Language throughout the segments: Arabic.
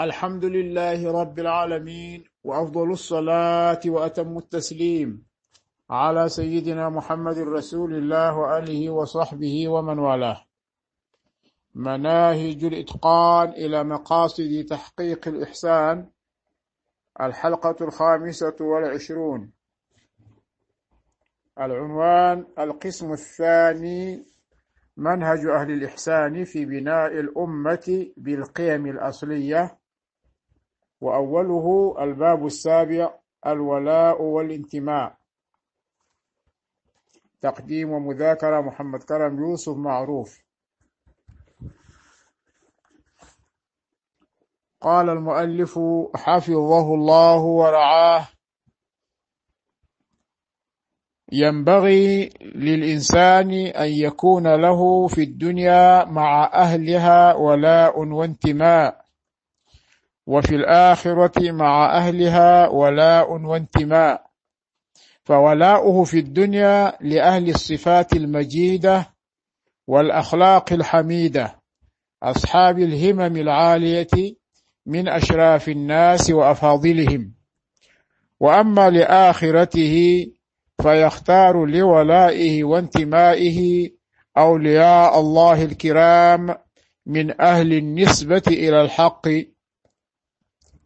الحمد لله رب العالمين وأفضل الصلاة وأتم التسليم على سيدنا محمد رسول الله وآله وصحبه ومن والاه. مناهج الإتقان إلى مقاصد تحقيق الإحسان الحلقة الخامسة والعشرون. العنوان القسم الثاني منهج أهل الإحسان في بناء الأمة بالقيم الأصلية. وأوله الباب السابع الولاء والانتماء. تقديم ومذاكرة محمد كرم يوسف معروف. قال المؤلف حفظه الله ورعاه. ينبغي للإنسان أن يكون له في الدنيا مع أهلها ولاء وانتماء. وفي الآخرة مع أهلها ولاء وانتماء. فولاؤه في الدنيا لأهل الصفات المجيدة والأخلاق الحميدة أصحاب الهمم العالية من أشراف الناس وأفاضلهم. وأما لآخرته فيختار لولائه وانتمائه أولياء الله الكرام من أهل النسبة إلى الحق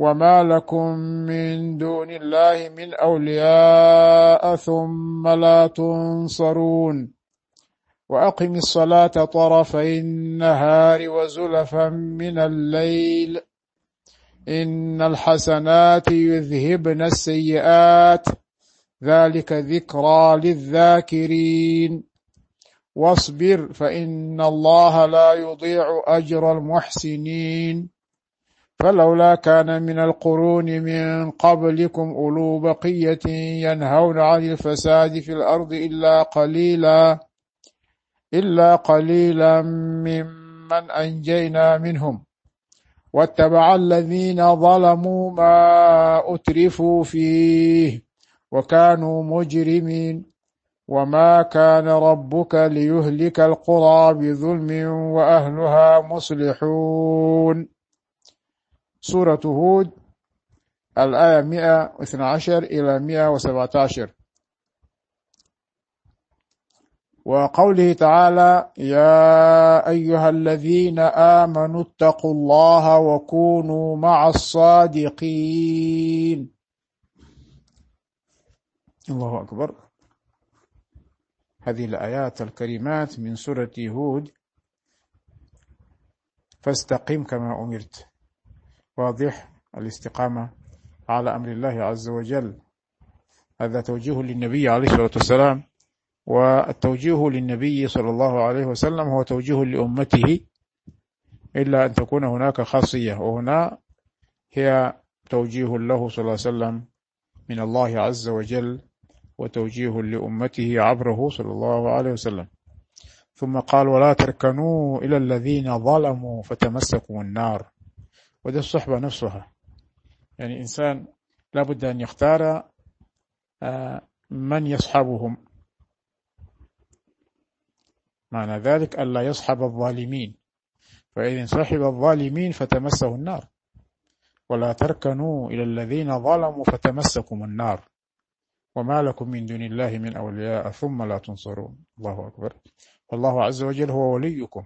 وما لكم من دون الله من أولياء ثم لا تنصرون وأقم الصلاة طرفي النهار وزلفا من الليل إن الحسنات يذهبن السيئات ذلك ذكرى للذاكرين واصبر فإن الله لا يضيع أجر المحسنين فلولا كان من القرون من قبلكم أولو بقية ينهون عن الفساد في الأرض إلا قليلا إلا قليلا ممن أنجينا منهم. واتبع الذين ظلموا ما أترفوا فيه وكانوا مجرمين. وما كان ربك ليهلك القرى بظلم وأهلها مصلحون. سورة هود الآية 112 إلى 117 وقوله تعالى يا أيها الذين آمنوا اتقوا الله وكونوا مع الصادقين. الله أكبر. هذه الآيات الكريمات من سورة هود. فاستقم كما أمرت. واضح الاستقامة على أمر الله عز وجل. هذا توجيه للنبي عليه الصلاة والسلام والتوجيه للنبي صلى الله عليه وسلم هو توجيه لأمته إلا أن تكون هناك خاصية. وهنا هي توجيه له صلى الله عليه وسلم من الله عز وجل وتوجيه لأمته عبره صلى الله عليه وسلم. ثم قال ولا تركنوا إلى الذين ظلموا فتمسكوا النار. ودي الصحبة نفسها. يعني إنسان لابد أن يختار آه، من يصحبهم. معنى ذلك ألا يصحب الظالمين. فإذا صحب الظالمين فتمسه النار. ولا تركنوا إلى الذين ظلموا فتمسكم النار. وما لكم من دون الله من أولياء ثم لا تنصرون. الله أكبر. والله عز وجل هو وليكم.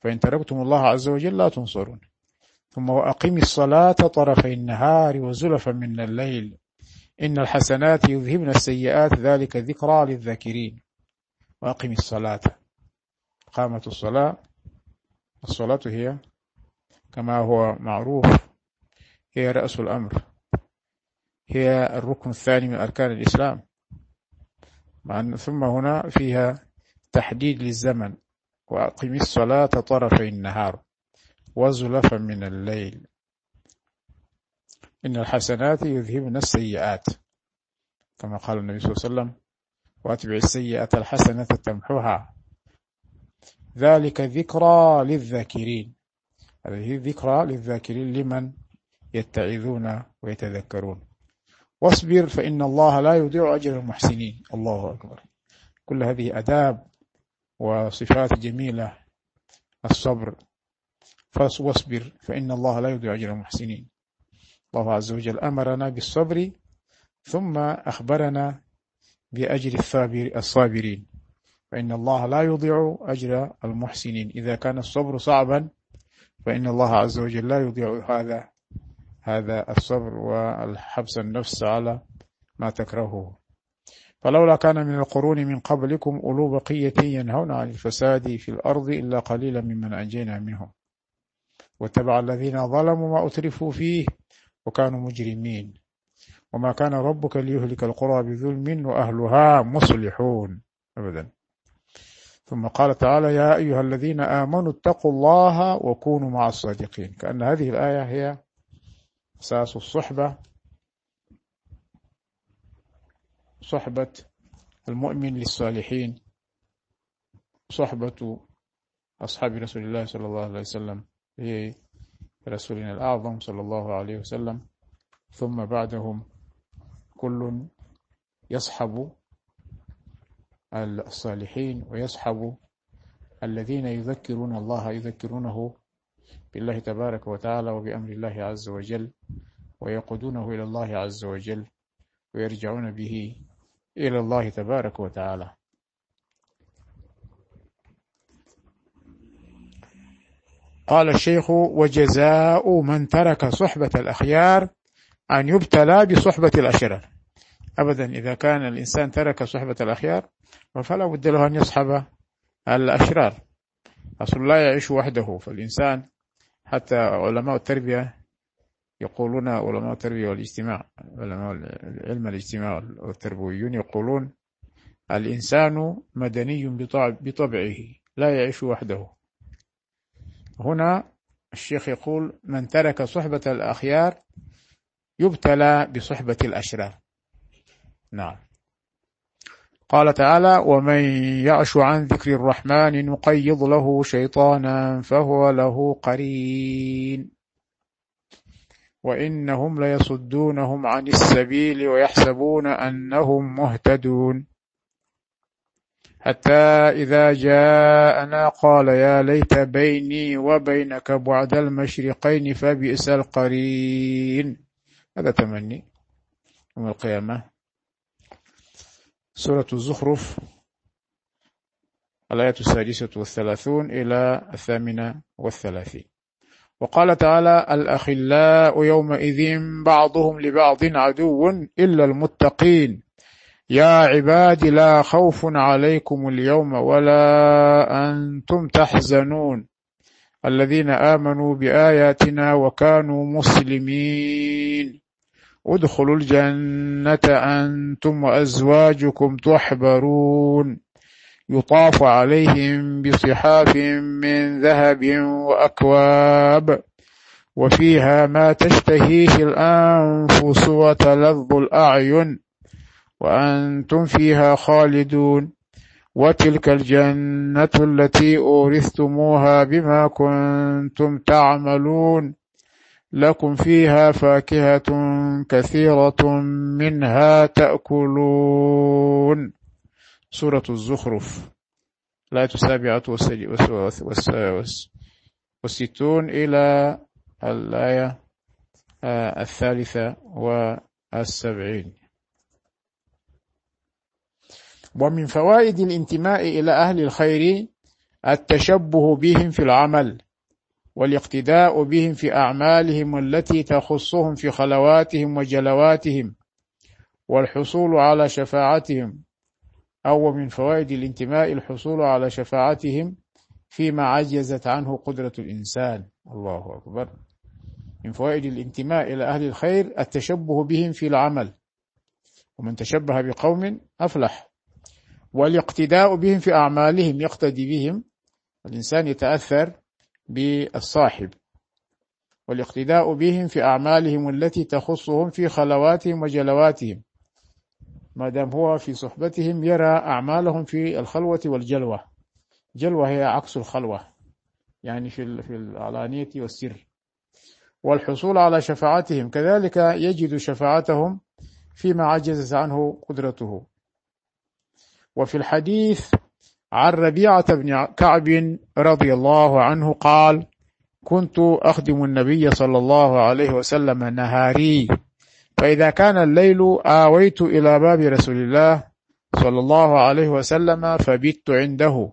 فإن تركتم الله عز وجل لا تنصرون. ثم وأقم الصلاة طرفي النهار وزلفا من الليل. إن الحسنات يذهبن السيئات ذلك ذكرى للذاكرين. وأقم الصلاة. قامت الصلاة. الصلاة هي كما هو معروف هي رأس الأمر. هي الركن الثاني من أركان الإسلام. ثم هنا فيها تحديد للزمن. وأقم الصلاة طرفي النهار. وزلفا من الليل. إن الحسنات يذهبن السيئات. كما قال النبي صلى الله عليه وسلم واتبع السيئة الحسنة تمحوها. ذلك ذكرى للذاكرين. هذه ذكرى للذاكرين لمن يتعظون ويتذكرون. واصبر فإن الله لا يضيع أجر المحسنين. الله أكبر. كل هذه أداب وصفات جميلة. الصبر فاصبر فإن الله لا يضيع أجر المحسنين. الله عز وجل أمرنا بالصبر ثم أخبرنا بأجر الصابرين. فإن الله لا يضيع أجر المحسنين. إذا كان الصبر صعبا فإن الله عز وجل لا يضيع هذا هذا الصبر والحبس النفس على ما تكرهه. فلولا كان من القرون من قبلكم أولو بقية ينهون عن الفساد في الأرض إلا قليلا ممن أنجينا منهم. واتبع الذين ظلموا ما أترفوا فيه وكانوا مجرمين. وما كان ربك ليهلك القرى بظلم وأهلها مصلحون. أبدا. ثم قال تعالى يا أيها الذين آمنوا اتقوا الله وكونوا مع الصادقين. كأن هذه الآية هي أساس الصحبة. صحبة المؤمن للصالحين. صحبة أصحاب رسول الله صلى الله عليه وسلم. هي رسولنا الأعظم صلى الله عليه وسلم. ثم بعدهم كل يصحب الصالحين ويصحب الذين يذكرون الله يذكرونه بالله تبارك وتعالى وبأمر الله عز وجل ويقودونه إلى الله عز وجل ويرجعون به إلى الله تبارك وتعالى. قال الشيخ وجزاء من ترك صحبة الأخيار أن يبتلى بصحبة الأشرار. أبدا إذا كان الإنسان ترك صحبة الأخيار فلا بد له أن يصحب الأشرار. أصل لا يعيش وحده فالإنسان حتى علماء التربية يقولون علماء التربية والاجتماع علماء علم الاجتماع والتربويون يقولون الإنسان مدني بطبعه لا يعيش وحده. هنا الشيخ يقول من ترك صحبة الأخيار يبتلى بصحبة الأشرار. نعم. قال تعالى ومن يعش عن ذكر الرحمن نقيض له شيطانا فهو له قرين. وإنهم ليصدونهم عن السبيل ويحسبون أنهم مهتدون. حتى إذا جاءنا قال يا ليت بيني وبينك بعد المشرقين فبئس القرين. هذا تمني. يوم القيامة. سورة الزخرف الآية السادسة والثلاثون إلى الثامنة والثلاثين. وقال تعالى الأخلاء يومئذ بعضهم لبعض عدو إلا المتقين. يا عباد لا خوف عليكم اليوم ولا أنتم تحزنون. الذين آمنوا بآياتنا وكانوا مسلمين. ادخلوا الجنة أنتم وأزواجكم تحبرون. يطاف عليهم بصحاف من ذهب وأكواب. وفيها ما تشتهيه الأنفس وتلظ الأعين. وأنتم فيها خالدون. وتلك الجنة التي أورثتموها بما كنتم تعملون. لكم فيها فاكهة كثيرة منها تأكلون. سورة الزخرف. الآية السابعة والستون إلى الآية الثالثة والسبعين. ومن فوائد الانتماء إلى أهل الخير التشبه بهم في العمل والاقتداء بهم في أعمالهم التي تخصهم في خلواتهم وجلواتهم والحصول على شفاعتهم أو من فوائد الانتماء الحصول على شفاعتهم فيما عجزت عنه قدرة الإنسان. الله أكبر. من فوائد الانتماء إلى أهل الخير التشبه بهم في العمل. ومن تشبه بقوم أفلح. والاقتداء بهم في أعمالهم يقتدي بهم. الإنسان يتأثر بالصاحب. والاقتداء بهم في أعمالهم التي تخصهم في خلواتهم وجلواتهم. ما دام هو في صحبتهم يرى أعمالهم في الخلوة والجلوة. جلوة هي عكس الخلوة يعني في في العلانية والسر. والحصول على شفاعتهم كذلك يجد شفاعتهم فيما عجزت عنه قدرته. وفي الحديث عن ربيعة بن كعب رضي الله عنه قال كنت أخدم النبي صلى الله عليه وسلم نهاري. فإذا كان الليل آويت إلى باب رسول الله صلى الله عليه وسلم فبت عنده.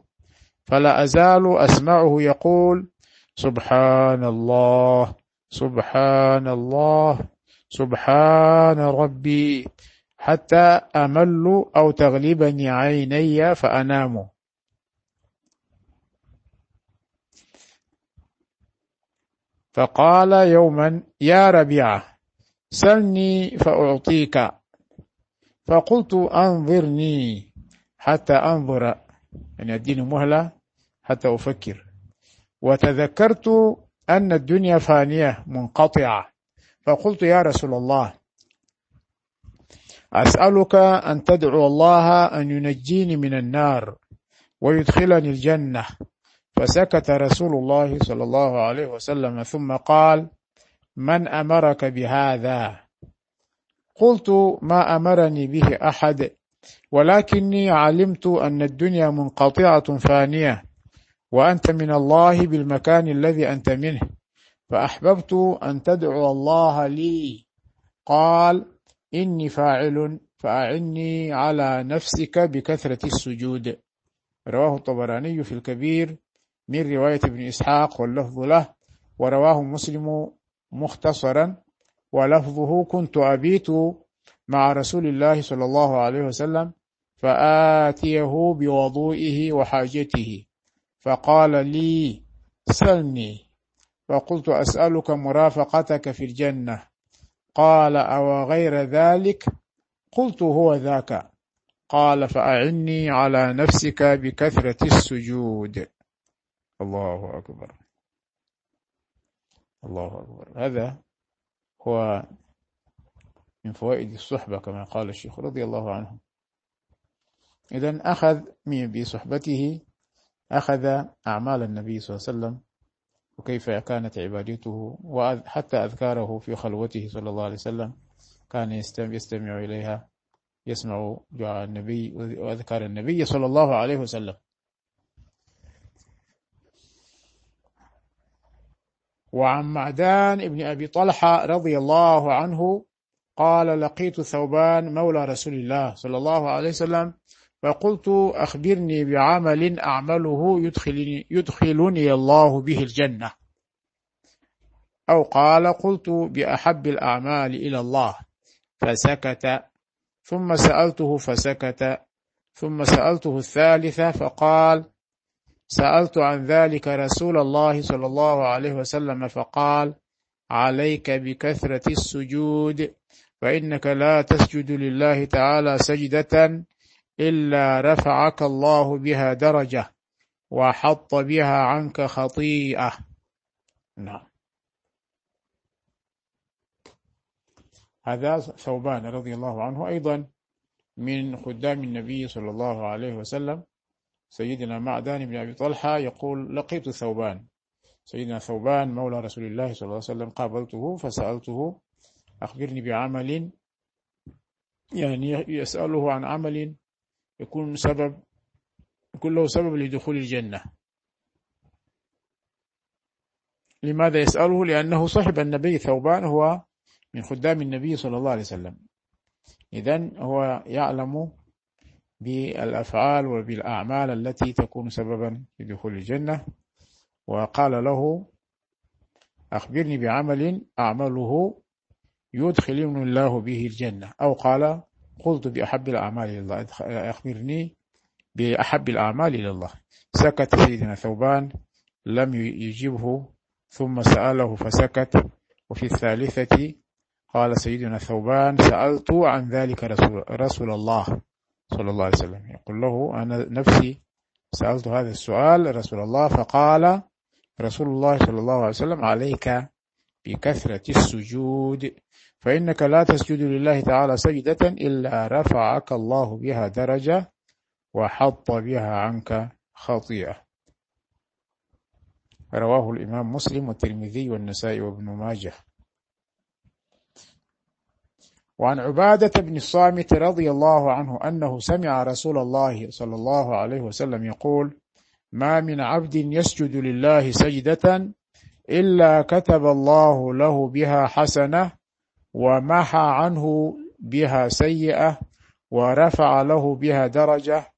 فلا أزال أسمعه يقول سبحان الله سبحان الله سبحان ربي. حتى أمل أو تغلبني عيني فأنام فقال يوما يا ربيعة سلني فأعطيك. فقلت أنظرني حتى أنظر. يعني أديني مهلة حتى أفكر. وتذكرت أن الدنيا فانية منقطعة. فقلت يا رسول الله أسألك أن تدعو الله أن ينجيني من النار ويدخلني الجنة. فسكت رسول الله صلى الله عليه وسلم ثم قال من أمرك بهذا؟ قلت ما أمرني به أحد ولكني علمت أن الدنيا منقطعة فانية وأنت من الله بالمكان الذي أنت منه فأحببت أن تدعو الله لي. قال إني فاعل فأعني على نفسك بكثرة السجود. رواه الطبراني في الكبير من رواية ابن إسحاق واللفظ له ورواه مسلم مختصرا ولفظه كنت أبيت مع رسول الله صلى الله عليه وسلم فآتيه بوضوئه وحاجته فقال لي سلني. فقلت أسألك مرافقتك في الجنة. قال أو غير ذلك؟ قلت هو ذاك. قال فأعني على نفسك بكثرة السجود. الله أكبر. الله أكبر. هذا هو من فوائد الصحبة كما قال الشيخ رضي الله عنه. إذا أخذ من بصحبته أخذ أعمال النبي صلى الله عليه وسلم وكيف كانت عبادته وحتى أذكاره في خلوته صلى الله عليه وسلم كان يستمع إليها يسمع دعاء النبي وأذكار النبي صلى الله عليه وسلم. وعن معدان ابن أبي طلحة رضي الله عنه قال لقيت ثوبان مولى رسول الله صلى الله عليه وسلم فقلت أخبرني بعمل أعمله يدخلني, يدخلني الله به الجنة. أو قال قلت بأحب الأعمال إلى الله. فسكت. ثم سألته فسكت. ثم سألته الثالثة فقال سألت عن ذلك رسول الله صلى الله عليه وسلم فقال عليك بكثرة السجود فإنك لا تسجد لله تعالى سجدة إلا رفعك الله بها درجة وحط بها عنك خطيئة. نعم. هذا ثوبان رضي الله عنه. أيضا من خدام النبي صلى الله عليه وسلم سيدنا معدان بن أبي طلحة يقول لقيت ثوبان. سيدنا ثوبان مولى رسول الله صلى الله عليه وسلم قابلته فسألته أخبرني بعمل يعني يسأله عن عمل يكون سبب يكون له سبب لدخول الجنة. لماذا يسأله؟ لأنه صاحب النبي ثوبان هو من خدام النبي صلى الله عليه وسلم. إذن هو يعلم بالأفعال وبالأعمال التي تكون سببا في دخول الجنة. وقال له أخبرني بعمل أعمله يدخلني الله به الجنة. أو قال قلت بأحب الأعمال إلى الله. أخبرني بأحب الأعمال إلى الله. سكت سيدنا ثوبان لم يجيبه ثم سأله فسكت. وفي الثالثة قال سيدنا ثوبان سألت عن ذلك رسول, رسول الله صلى الله عليه وسلم. يقول له أنا نفسي سألت هذا السؤال رسول الله فقال رسول الله صلى الله عليه وسلم عليك بكثرة السجود. فإنك لا تسجد لله تعالى سجدة إلا رفعك الله بها درجة وحط بها عنك خطيئة. رواه الإمام مسلم والترمذي والنسائي وابن ماجه. وعن عبادة بن الصامت رضي الله عنه أنه سمع رسول الله صلى الله عليه وسلم يقول ما من عبد يسجد لله سجدة إلا كتب الله له بها حسنة ومحى عنه بها سيئة ورفع له بها درجة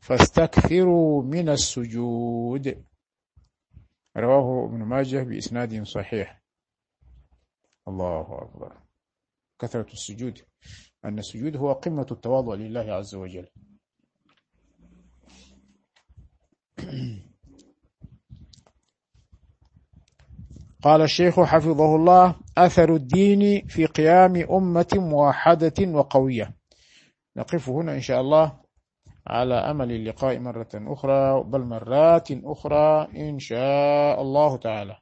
فاستكثروا من السجود. رواه ابن ماجه بإسناد صحيح. الله أكبر. كثرة السجود. أن السجود هو قمة التواضع لله عز وجل. قال الشيخ حفظه الله أثر الدين في قيام أمة موحدة وقوية. نقف هنا إن شاء الله على أمل اللقاء مرة أخرى بل مرات أخرى إن شاء الله تعالى.